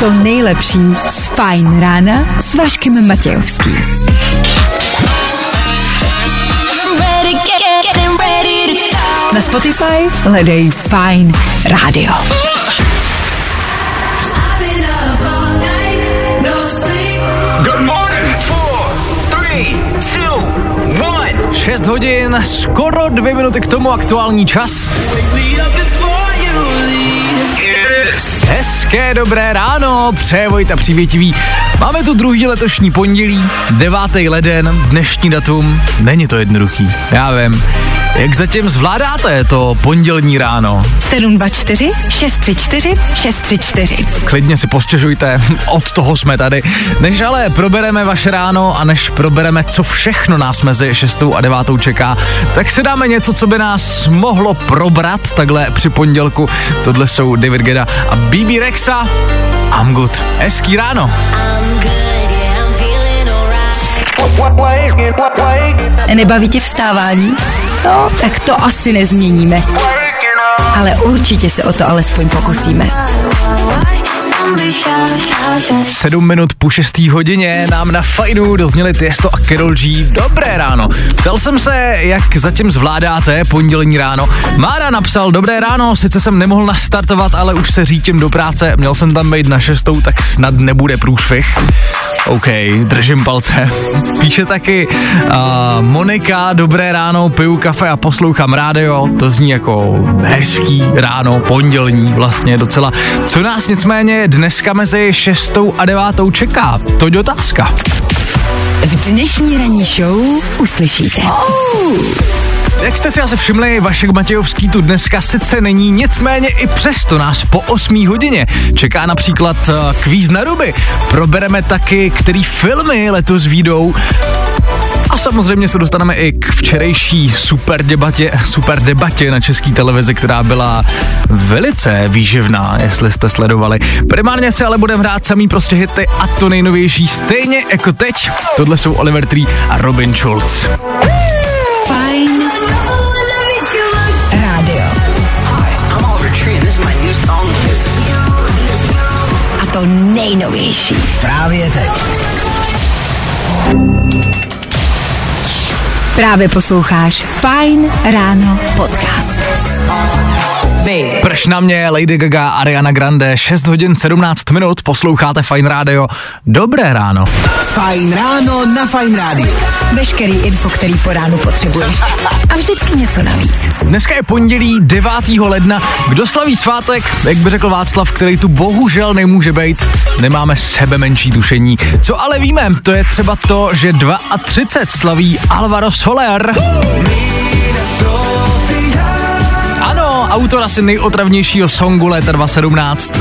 to nejlepší z Fajn rána s Vaškem Matějovským. Na Spotify hledej Fajn rádio. 6 hodin, skoro dvě minuty k tomu aktuální čas. Hezké dobré ráno, přeje Vojta Přívětivý. Máme tu druhý letošní pondělí, 9. leden, dnešní datum. Není to jednoduchý, já vím. Jak zatím zvládáte to pondělní ráno? 724 634 634. Klidně si postěžujte, od toho jsme tady. Než ale probereme vaše ráno a než probereme, co všechno nás mezi 6. a 9. čeká, tak si dáme něco, co by nás mohlo probrat takhle při pondělku. Tohle jsou David Geda a BB Rexa. I'm good. Hezký ráno. I'm good. Nebaví tě vstávání? No, tak to asi nezměníme. Ale určitě se o to alespoň pokusíme. Sedm minut po 6. hodině nám na fajnu dozněli Tiesto a Karol G. Dobré ráno. Ptal jsem se, jak zatím zvládáte pondělní ráno. Mára napsal, dobré ráno, sice jsem nemohl nastartovat, ale už se řítím do práce, měl jsem tam být na šestou, tak snad nebude průšvih. OK, držím palce. Píše taky uh, Monika, dobré ráno, piju kafe a poslouchám rádio. To zní jako hezký ráno, pondělní vlastně docela. Co nás nicméně dneska mezi šestou a devátou čeká? To je otázka. V dnešní ranní show uslyšíte. Jak jste si asi všimli, Vašek Matějovský tu dneska sice není, nicméně i přesto nás po 8 hodině čeká například uh, kvíz na ruby. Probereme taky, který filmy letos výjdou. A samozřejmě se dostaneme i k včerejší super debatě, super debatě na české televizi, která byla velice výživná, jestli jste sledovali. Primárně se ale budeme hrát samý prostě hity a to nejnovější stejně jako teď. Tohle jsou Oliver Tree a Robin Schulz. Fajn rádio. I'm Oliver Tree and this is my new song. A to nejnovější. Právě teď. Právě posloucháš Fajn ráno podcast. Prš na mě, Lady Gaga, Ariana Grande, 6 hodin 17 minut, posloucháte Fine Radio. Dobré ráno. Fajn ráno na Fajn rádiu. Veškerý info, který po ránu potřebuješ. A vždycky něco navíc. Dneska je pondělí 9. ledna. Kdo slaví svátek, jak by řekl Václav, který tu bohužel nemůže být, nemáme sebe menší tušení. Co ale víme, to je třeba to, že 32 slaví Alvaro Soler. Ano, autor asi nejotravnějšího songu léta 2017.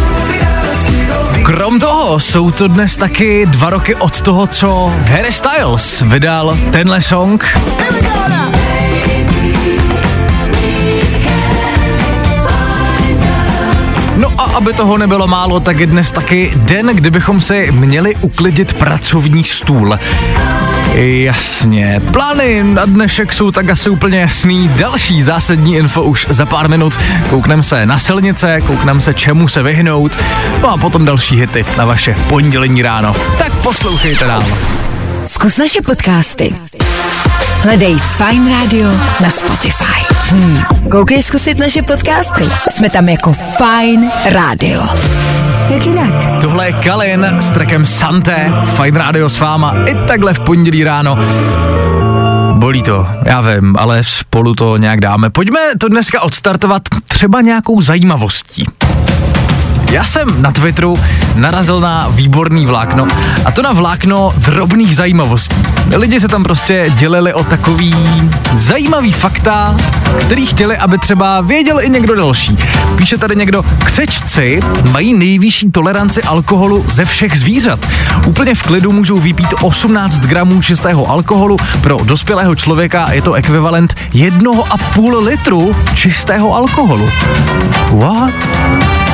Krom toho jsou to dnes taky dva roky od toho, co Harry Styles vydal tenhle song. No a aby toho nebylo málo, tak je dnes taky den, kdybychom si měli uklidit pracovní stůl. Jasně, plány na dnešek jsou tak asi úplně jasný. Další zásadní info už za pár minut. Koukneme se na silnice, koukneme se čemu se vyhnout. No a potom další hity na vaše pondělení ráno. Tak poslouchejte dál. Zkus naše podcasty. Hledej Fine Radio na Spotify. Hmm. Koukej zkusit naše podcasty. Jsme tam jako Fine Radio. Jak jinak? Tohle je Kalin s trackem Santé, Fine Radio s váma i takhle v pondělí ráno. Bolí to, já vím, ale spolu to nějak dáme. Pojďme to dneska odstartovat třeba nějakou zajímavostí. Já jsem na Twitteru narazil na výborný vlákno a to na vlákno drobných zajímavostí. Lidi se tam prostě dělili o takový zajímavý fakta, který chtěli, aby třeba věděl i někdo další. Píše tady někdo, křečci mají nejvyšší toleranci alkoholu ze všech zvířat. Úplně v klidu můžou vypít 18 gramů čistého alkoholu. Pro dospělého člověka je to ekvivalent 1,5 litru čistého alkoholu. What?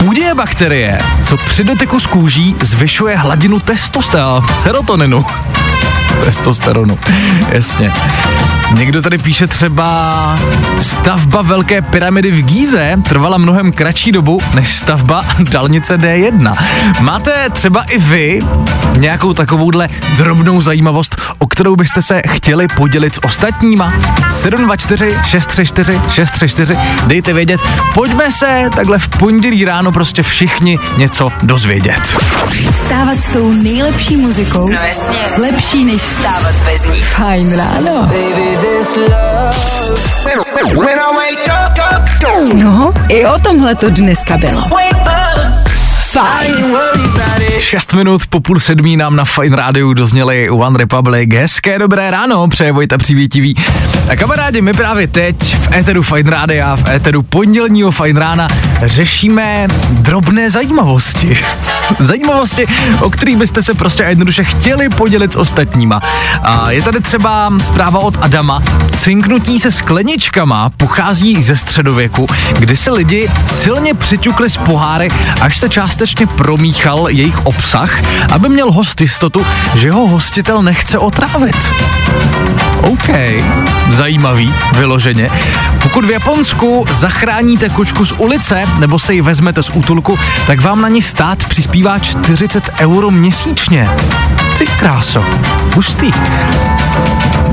Půdě je bakterie, co při dotyku s kůží zvyšuje hladinu testosteronu, serotoninu. Testosteronu. Jasně. Někdo tady píše třeba stavba velké pyramidy v Gíze trvala mnohem kratší dobu než stavba dálnice D1. Máte třeba i vy nějakou takovouhle drobnou zajímavost, o kterou byste se chtěli podělit s ostatníma? 724 634 634 dejte vědět. Pojďme se takhle v pondělí ráno prostě všichni něco dozvědět. Vstávat s tou nejlepší muzikou. No jasně. Lepší než vstávat bez ní. Fajn ráno. When I wake up, up, No, i o tomhle to dneska bylo. Fajn. Worry about it. 6 minut po půl sedmí nám na Fine Rádiu dozněli One Republic. Hezké dobré ráno, přeje Vojta Přivítivý. A kamarádi, my právě teď v éteru Fine Rádia, v éteru pondělního Fine Rána řešíme drobné zajímavosti. zajímavosti, o kterých byste se prostě jednoduše chtěli podělit s ostatníma. A je tady třeba zpráva od Adama. Cinknutí se skleničkama pochází ze středověku, kdy se lidi silně přiťukli z poháry, až se částečně promíchal jejich obsah, aby měl host jistotu, že ho hostitel nechce otrávit. OK, zajímavý, vyloženě. Pokud v Japonsku zachráníte kočku z ulice nebo se ji vezmete z útulku, tak vám na ní stát přispívá 40 euro měsíčně. Ty kráso, hustý.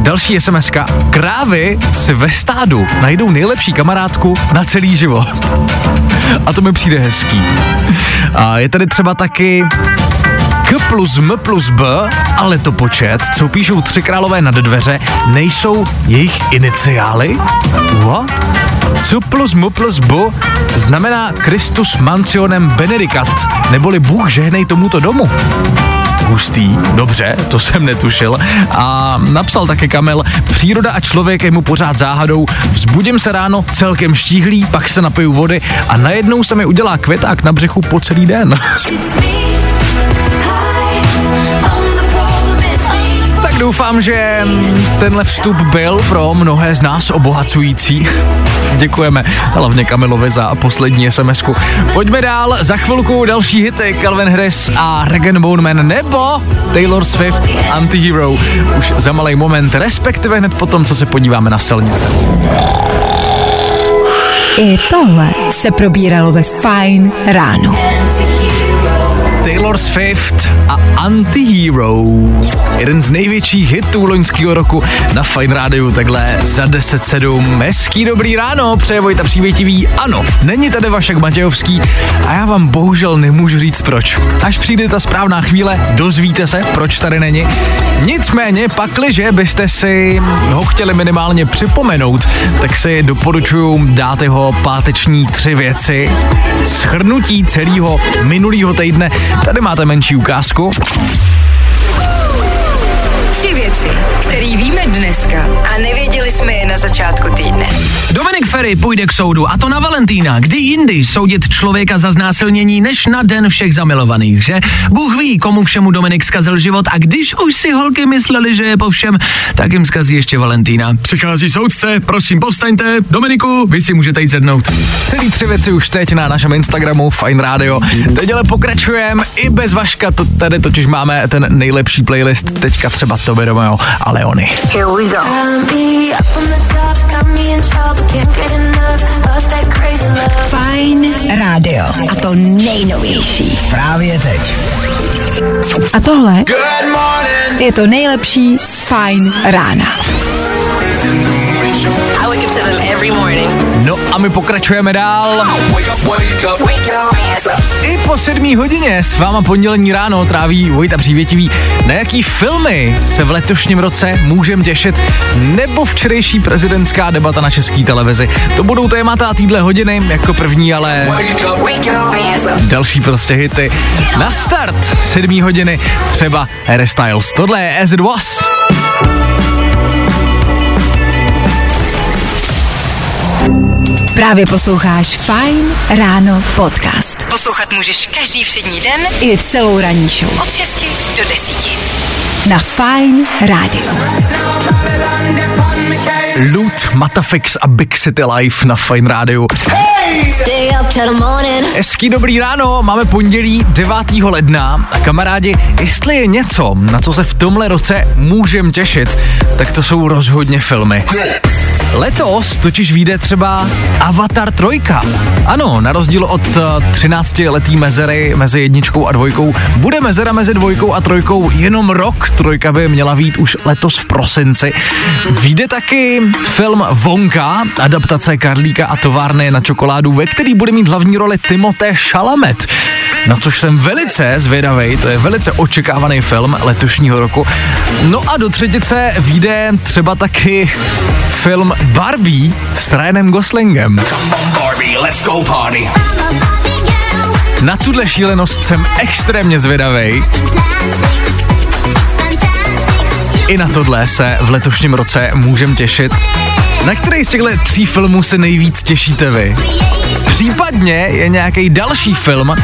Další sms Krávy si ve stádu najdou nejlepší kamarádku na celý život. A to mi přijde hezký. A je tady třeba taky K plus M plus B, ale to počet, co píšou tři králové nad dveře, nejsou jejich iniciály? What? Co plus M plus B znamená Christus mansionem benedicat, neboli Bůh žehnej tomuto domu. Hustý, dobře, to jsem netušil. A napsal také Kamil, příroda a člověk je mu pořád záhadou, vzbudím se ráno celkem štíhlý, pak se napiju vody a najednou se mi udělá květák na břechu po celý den. Doufám, že tenhle vstup byl pro mnohé z nás obohacující. Děkujeme hlavně Kamilovi za poslední sms -ku. Pojďme dál, za chvilku další hity Calvin Harris a Regan Bone Man nebo Taylor Swift Antihero. Už za malý moment, respektive hned potom, co se podíváme na silnice. I tohle se probíralo ve Fajn ráno. Taylor Swift a Antihero. Jeden z největších hitů loňského roku na Fine Rádiu, takhle za 10.7. Hezký dobrý ráno, přeje Vojta Přívětivý. Ano, není tady Vašek Matějovský a já vám bohužel nemůžu říct proč. Až přijde ta správná chvíle, dozvíte se, proč tady není. Nicméně, pakliže byste si ho chtěli minimálně připomenout, tak si doporučuji dát jeho páteční tři věci. Schrnutí celého minulého týdne. Tady máte menší ukázku. Věci, které víme dneska a nevěděli jsme je na začátku týdne. Dominik Ferry půjde k soudu a to na Valentína. Kdy jindy soudit člověka za znásilnění než na den všech zamilovaných, že? Bůh ví, komu všemu Dominik zkazil život a když už si holky mysleli, že je po všem, tak jim zkazí ještě Valentína. Přichází soudce, prosím povstaňte. Dominiku, vy si můžete jít sednout. Celý tři věci už teď na našem Instagramu Fine Radio. Teď ale pokračujeme i bez Vaška, to tady totiž máme ten nejlepší playlist, teďka třeba Toby Romeo a Leony. Here we go. Got me up on the top, got me in trouble, can't get enough of that crazy love. Fajn rádio. A to nejnovější. Právě teď. A tohle Good morning. je to nejlepší z Fajn rána. No a my pokračujeme dál. I po sedmý hodině s váma pondělení ráno tráví Vojta Přívětivý. Na jaký filmy se v letošním roce můžeme těšit? Nebo včerejší prezidentská debata na české televizi? To budou témata týdle hodiny, jako první, ale další prostě hity. Na start sedmý hodiny třeba Harry Styles. Tohle je As It Was. Právě posloucháš Fine Ráno podcast. Poslouchat můžeš každý všední den i celou ranní show. Od 6 do 10. Na Fine Rádiu. Loot, Matafix a Big City Life na Fine morning. Hezký dobrý ráno, máme pondělí 9. ledna a kamarádi, jestli je něco, na co se v tomhle roce můžem těšit, tak to jsou rozhodně filmy. Letos totiž vyjde třeba Avatar 3. Ano, na rozdíl od 13 letý mezery mezi jedničkou a dvojkou, bude mezera mezi dvojkou a trojkou jenom rok. Trojka by měla být už letos v prosinci. Vyjde taky film Vonka, adaptace Karlíka a továrny na čokoládu, ve který bude mít hlavní roli Timothée Chalamet. Na což jsem velice zvědavý, to je velice očekávaný film letošního roku. No a do třetice vyjde třeba taky film Barbie s Ryanem Goslingem. Barbie, let's go party. Na tuhle šílenost jsem extrémně zvědavý. I na tohle se v letošním roce můžem těšit. Na který z těchto tří filmů se nejvíc těšíte vy? Případně je nějaký další film,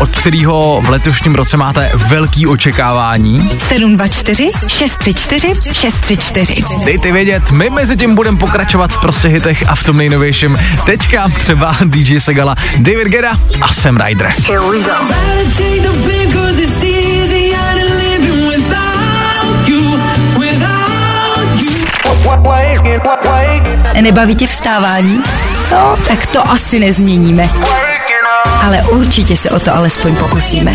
od kterého v letošním roce máte velký očekávání. 724 634 634. Dejte vědět, my mezi tím budeme pokračovat v prostě hitech a v tom nejnovějším. Teďka třeba DJ Segala, David Geda a Sam Ryder. Here we go. Nebaví tě vstávání? No, tak to asi nezměníme. Ale určitě se o to alespoň pokusíme.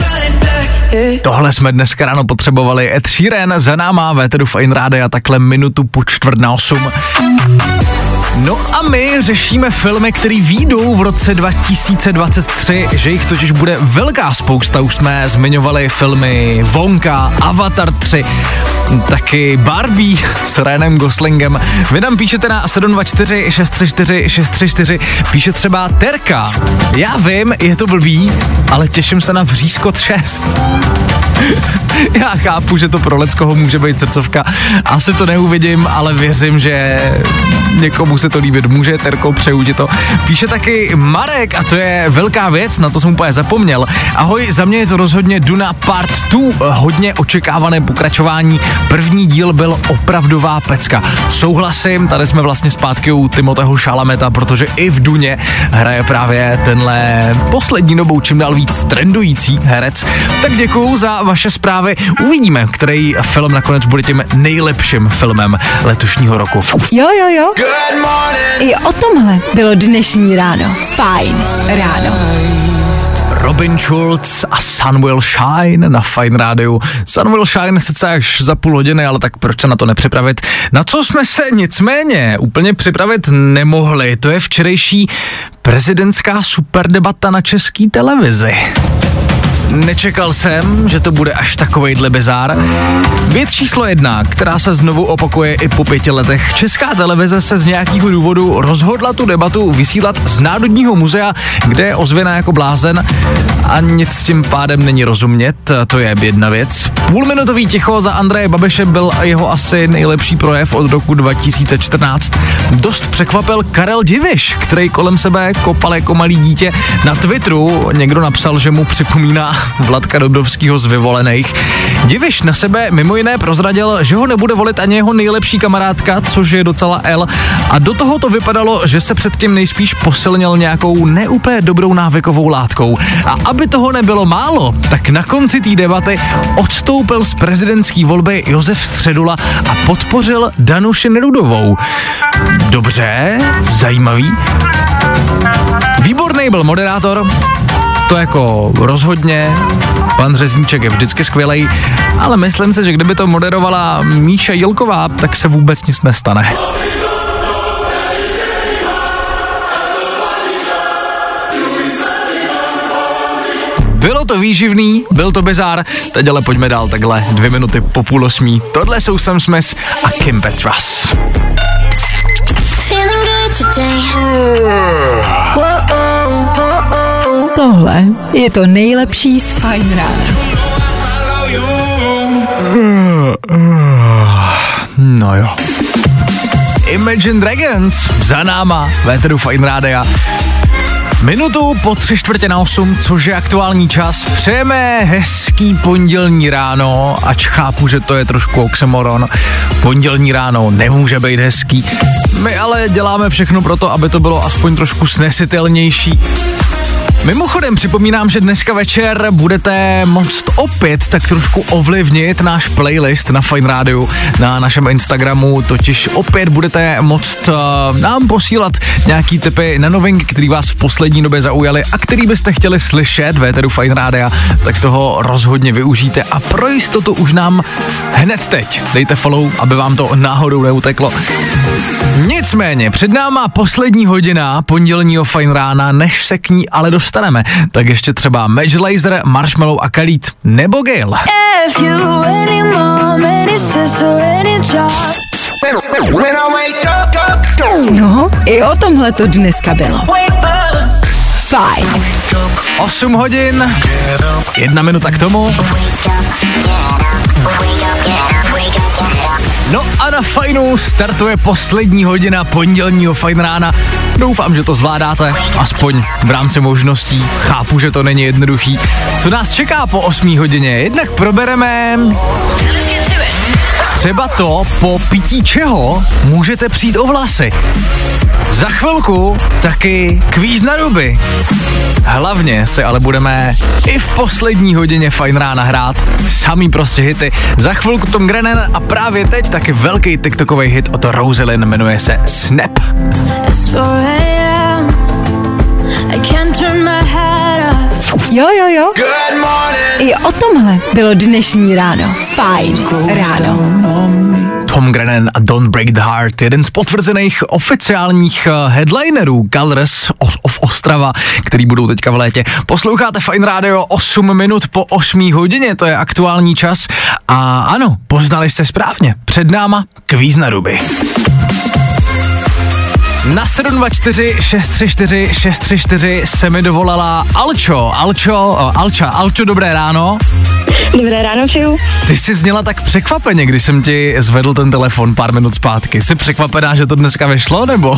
Tohle jsme dnes ráno potřebovali. Ed Sheeran za náma, Véteru Fine Rádia, takhle minutu po čtvrt na osm. No a my řešíme filmy, které výjdou v roce 2023, že jich totiž bude velká spousta. Už jsme zmiňovali filmy Vonka, Avatar 3, taky Barbie s Ryanem Goslingem. Vy nám píšete na 724 634 634, píše třeba Terka. Já vím, je to blbý, ale těším se na Vřízkot 6. Já chápu, že to pro Leckoho může být srdcovka. Asi to neuvidím, ale věřím, že někomu se to líbit může. Terko, přeju ti to. Píše taky Marek a to je velká věc, na to jsem úplně zapomněl. Ahoj, za mě je to rozhodně Duna Part 2, hodně očekávané pokračování. První díl byl opravdová pecka. Souhlasím, tady jsme vlastně zpátky u Timoteho Šalameta, protože i v Duně hraje právě tenhle poslední dobou čím dál víc trendující herec. Tak děkuju za vaše zprávy. Uvidíme, který film nakonec bude tím nejlepším filmem letošního roku. Jo, jo, jo. Good morning. I o tomhle bylo dnešní ráno. Fajn ráno. Robin Schulz a Sun Will Shine na Fine Radio. Sun Will Shine sice až za půl hodiny, ale tak proč se na to nepřipravit? Na co jsme se nicméně úplně připravit nemohli, to je včerejší prezidentská superdebata na české televizi. Nečekal jsem, že to bude až takovejhle bizár. Věc číslo jedna, která se znovu opakuje i po pěti letech. Česká televize se z nějakého důvodu rozhodla tu debatu vysílat z Národního muzea, kde je ozvěna jako blázen a nic s tím pádem není rozumět, to je jedna věc. Půlminutový ticho za Andreje Babiše byl jeho asi nejlepší projev od roku 2014. Dost překvapil Karel Diviš, který kolem sebe kopal jako malý dítě. Na Twitteru někdo napsal, že mu připomíná Vladka Dobrovského z vyvolených. Diviš na sebe mimo jiné prozradil, že ho nebude volit ani jeho nejlepší kamarádka, což je docela L. A do toho to vypadalo, že se předtím nejspíš posilnil nějakou neúplně dobrou návykovou látkou. A aby toho nebylo málo, tak na konci té debaty odstoupil z prezidentské volby Josef Středula a podpořil Danuši Nerudovou. Dobře, zajímavý. Výborný byl moderátor, to jako rozhodně, pan Řezníček je vždycky skvělej, ale myslím si, že kdyby to moderovala Míša Jilková, tak se vůbec nic nestane. Bylo to výživný, byl to bizár, teď ale pojďme dál takhle, dvě minuty po půl osmí. Tohle jsou Sam Smith a Kim Petras. Feeling good today. Tohle je to nejlepší z Fajn rána. No jo. Imagine Dragons za náma, Véteru Fine Rádia. Minutu po tři čtvrtě na osm, což je aktuální čas. Přejeme hezký pondělní ráno, ač chápu, že to je trošku oxymoron. Pondělní ráno nemůže být hezký. My ale děláme všechno pro to, aby to bylo aspoň trošku snesitelnější. Mimochodem připomínám, že dneska večer budete moct opět tak trošku ovlivnit náš playlist na Fine Radio na našem Instagramu, totiž opět budete moct uh, nám posílat nějaký typy na novinky, který vás v poslední době zaujaly a který byste chtěli slyšet ve Eteru Fine Radio, tak toho rozhodně využijte a pro jistotu už nám hned teď dejte follow, aby vám to náhodou neuteklo. Nicméně, před náma poslední hodina pondělního Fine rána, než se k ní ale dostaneme, tak ještě třeba Match Laser, Marshmallow a Khalid nebo Gale. If you any mom, any sister, any job. When I wake up, up, No, i o tomhle to dneska bylo. Fajn. 8 hodin, jedna minuta k tomu. No a na fajnu startuje poslední hodina pondělního fajn rána. Doufám, že to zvládáte, aspoň v rámci možností. Chápu, že to není jednoduchý. Co nás čeká po 8 hodině? Jednak probereme třeba to, po pití čeho můžete přijít o vlasy. Za chvilku taky kvíz na ruby. Hlavně se ale budeme i v poslední hodině fajn rána hrát. Samý prostě hity. Za chvilku Tom Grennan a právě teď taky velký TikTokový hit od Rosalyn jmenuje se Snap. It's Jo, jo, jo. I o tomhle bylo dnešní ráno. Fajn ráno. Tom Grennan a Don't Break the Heart, jeden z potvrzených oficiálních eh, headlinerů Colors of Ostrava, který budou teďka v létě. Posloucháte Fine Radio 8 minut po 8 hodině, to je aktuální čas. A ano, poznali jste správně, před náma kvíz na ruby. Na 724 634 634 se mi dovolala Alčo, Alčo, Alča, Alčo, dobré ráno. Dobré ráno přeju. Ty jsi zněla tak překvapeně, když jsem ti zvedl ten telefon pár minut zpátky. Jsi překvapená, že to dneska vyšlo, nebo? Uh,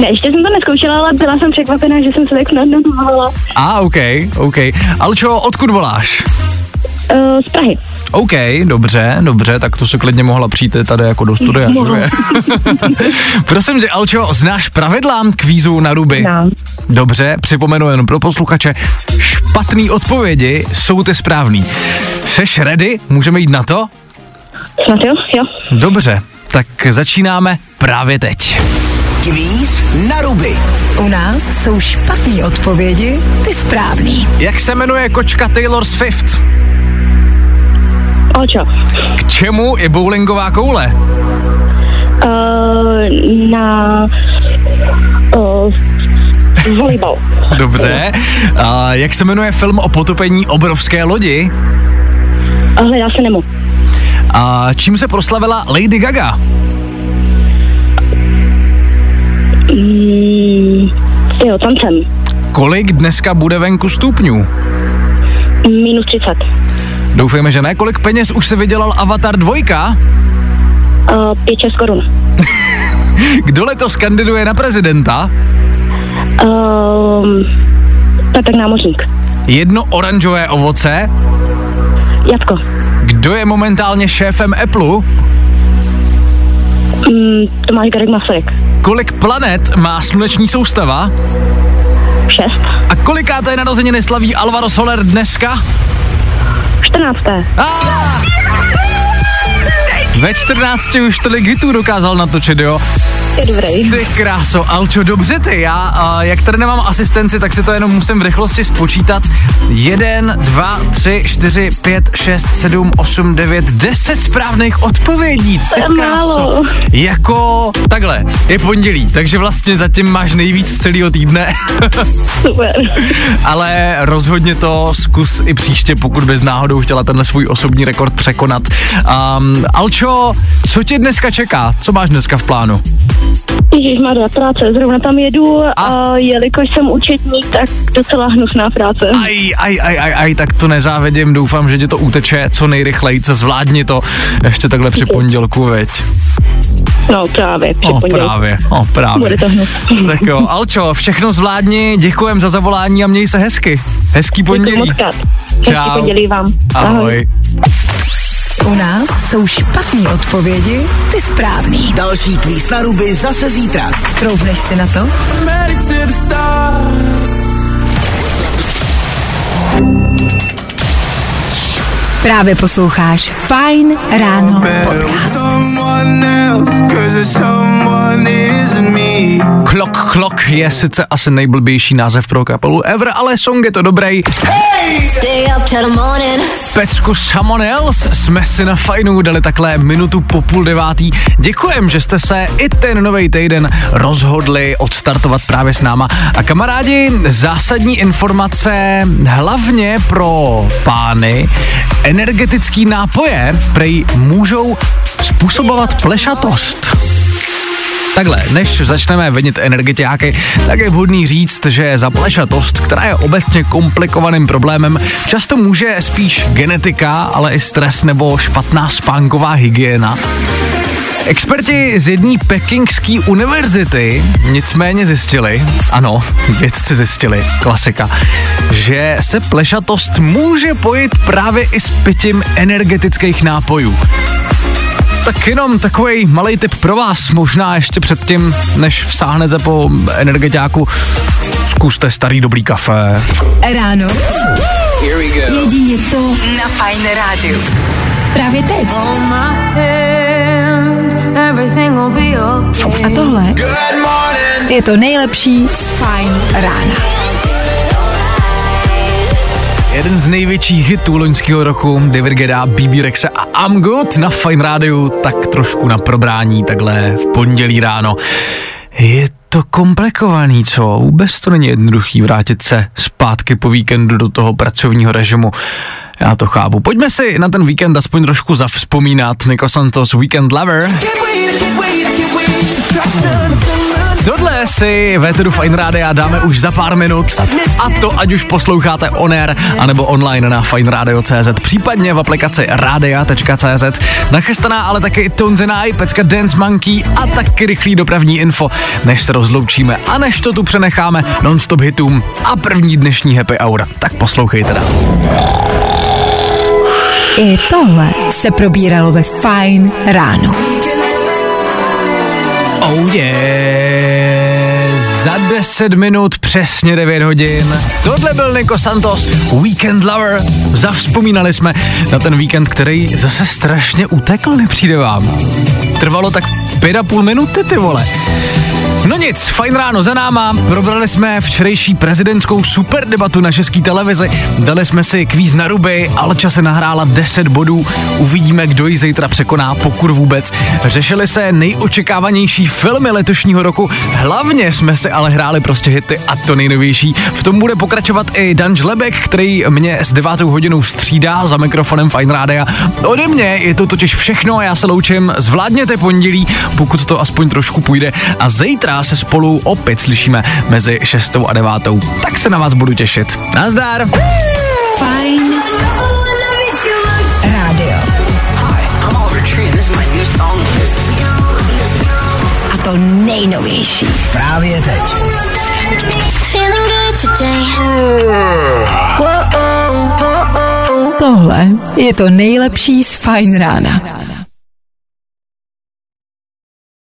ne, ještě jsem to neskoušela, ale byla jsem překvapená, že jsem se tak snadno dovolala. A, ah, OK, OK. Alčo, odkud voláš? Uh, z Prahy. OK, dobře, dobře, tak to se klidně mohla přijít tady jako do studia. Že? Prosím tě, Alčo, znáš pravidla kvízu na ruby? Znám. Dobře, připomenu jenom pro posluchače, špatný odpovědi jsou ty správný. Seš ready? Můžeme jít na to? Snad jo, jo. Dobře, tak začínáme právě teď. Kvíz na ruby. U nás jsou špatné odpovědi, ty správný. Jak se jmenuje kočka Taylor Swift? Alčo. K čemu je bowlingová koule? Uh, na uh, volejbal. Dobře. A jak se jmenuje film o potopení obrovské lodi? Hledá se Nemo. A čím se proslavila Lady Gaga? Mm, jo, tancem. Kolik dneska bude venku stupňů? Minus 30. Doufejme, že ne. Kolik peněz už se vydělal Avatar 2? Uh, 5-6 korun. Kdo letos kandiduje na prezidenta? Um, Petr Námořník. Jedno oranžové ovoce. Jatko. Kdo je momentálně šéfem Apple? Mm, Tomáš Garek Masaryk. Kolik planet má sluneční soustava? 6. A kolikáté narozeniny slaví Alvaro Soler dneska? 14. Ah! Ve 14 už tolik hitů dokázal natočit, jo? Je dobrý. Ty kráso, Alčo, dobře ty, já, a jak tady nemám asistenci, tak si to jenom musím v rychlosti spočítat. 1, 2, 3, 4, 5, 6, 7, 8, 9, 10 správných odpovědí. Ty je kráso. málo. Jako, takhle, je pondělí, takže vlastně zatím máš nejvíc z celého týdne. Super. Ale rozhodně to zkus i příště, pokud bys náhodou chtěla tenhle svůj osobní rekord překonat. Um, Alčo, co tě dneska čeká? Co máš dneska v plánu? Ježíš má práce, zrovna tam jedu a, A? jelikož jsem účetník, tak docela hnusná práce. Aj, aj, aj, aj, aj, tak to nezávidím, doufám, že ti to uteče co nejrychleji, co zvládni to ještě takhle při pondělku, veď. No právě, před O, pondělí. právě, o, právě. Bude to hnus. Tak jo, Alčo, všechno zvládni, děkujem za zavolání a měj se hezky. Hezký Děkuji pondělí. moc krát. Čau. Hezký pondělí vám. Ahoj. U nás jsou špatné odpovědi, ty správný. Další kvíz na ruby zase zítra. Troufneš si na to? Právě posloucháš Fine Ráno podcast. Klok Klok je sice asi nejblbější název pro kapelu ever, ale song je to dobrý. Stay up till the morning. Pecku Someone Else jsme si na fajnu dali takhle minutu po půl devátý. Děkujem, že jste se i ten nový týden rozhodli odstartovat právě s náma. A kamarádi, zásadní informace hlavně pro pány. Energetický nápoje prej můžou způsobovat plešatost. Takhle, než začneme venit energetiáky, tak je vhodný říct, že za plešatost, která je obecně komplikovaným problémem, často může spíš genetika, ale i stres nebo špatná spánková hygiena. Experti z jedné pekingské univerzity nicméně zjistili, ano, vědci zjistili, klasika, že se plešatost může pojít právě i s pitím energetických nápojů. Tak jenom takový malý tip pro vás, možná ještě předtím, než sáhnete po energetiáku, zkuste starý dobrý kafe. Ráno. Jedině to na Fine Rádiu. Právě teď. A tohle je to nejlepší z Fine Rána. Jeden z největších hitů loňského roku, David Geda, BB Rexa a I'm Good na Fine Rádiu, tak trošku na probrání takhle v pondělí ráno. Je to komplikovaný, co? Vůbec to není jednoduchý vrátit se zpátky po víkendu do toho pracovního režimu. Já to chápu. Pojďme si na ten víkend aspoň trošku zavzpomínat. Nico Santos Weekend Lover. Tohle si ve Tedu Fine Rádia dáme už za pár minut a to ať už posloucháte on air anebo online na fineradio.cz případně v aplikaci radia.cz nachystaná ale taky Tonzenai, pecka Dance Monkey a taky rychlý dopravní info než se rozloučíme a než to tu přenecháme non-stop hitům a první dnešní happy hour. Tak poslouchejte dál. I tohle se probíralo ve Fine Ráno. Oh yeah. 10 minut přesně 9 hodin. Tohle byl Nico Santos, Weekend Lover. Zavzpomínali jsme na ten víkend, který zase strašně utekl, nepřijde vám. Trvalo tak pět a půl minuty, ty vole. No nic, fajn ráno za náma, probrali jsme včerejší prezidentskou super debatu na české televizi, dali jsme si kvíz na ruby, Alča se nahrála 10 bodů, uvidíme, kdo ji zítra překoná, pokud vůbec. Řešili se nejočekávanější filmy letošního roku, hlavně jsme si ale hráli prostě hity a to nejnovější. V tom bude pokračovat i Dan Žlebek, který mě s devátou hodinou střídá za mikrofonem Fine Rádia. Ode mě je to totiž všechno a já se loučím, zvládněte pondělí, pokud to aspoň trošku půjde a zítra se spolu opět slyšíme mezi 6 a 9. Tak se na vás budu těšit. Nazdar! Fine. A to nejnovější. Právě teď. Tohle je to nejlepší z Fine Rána.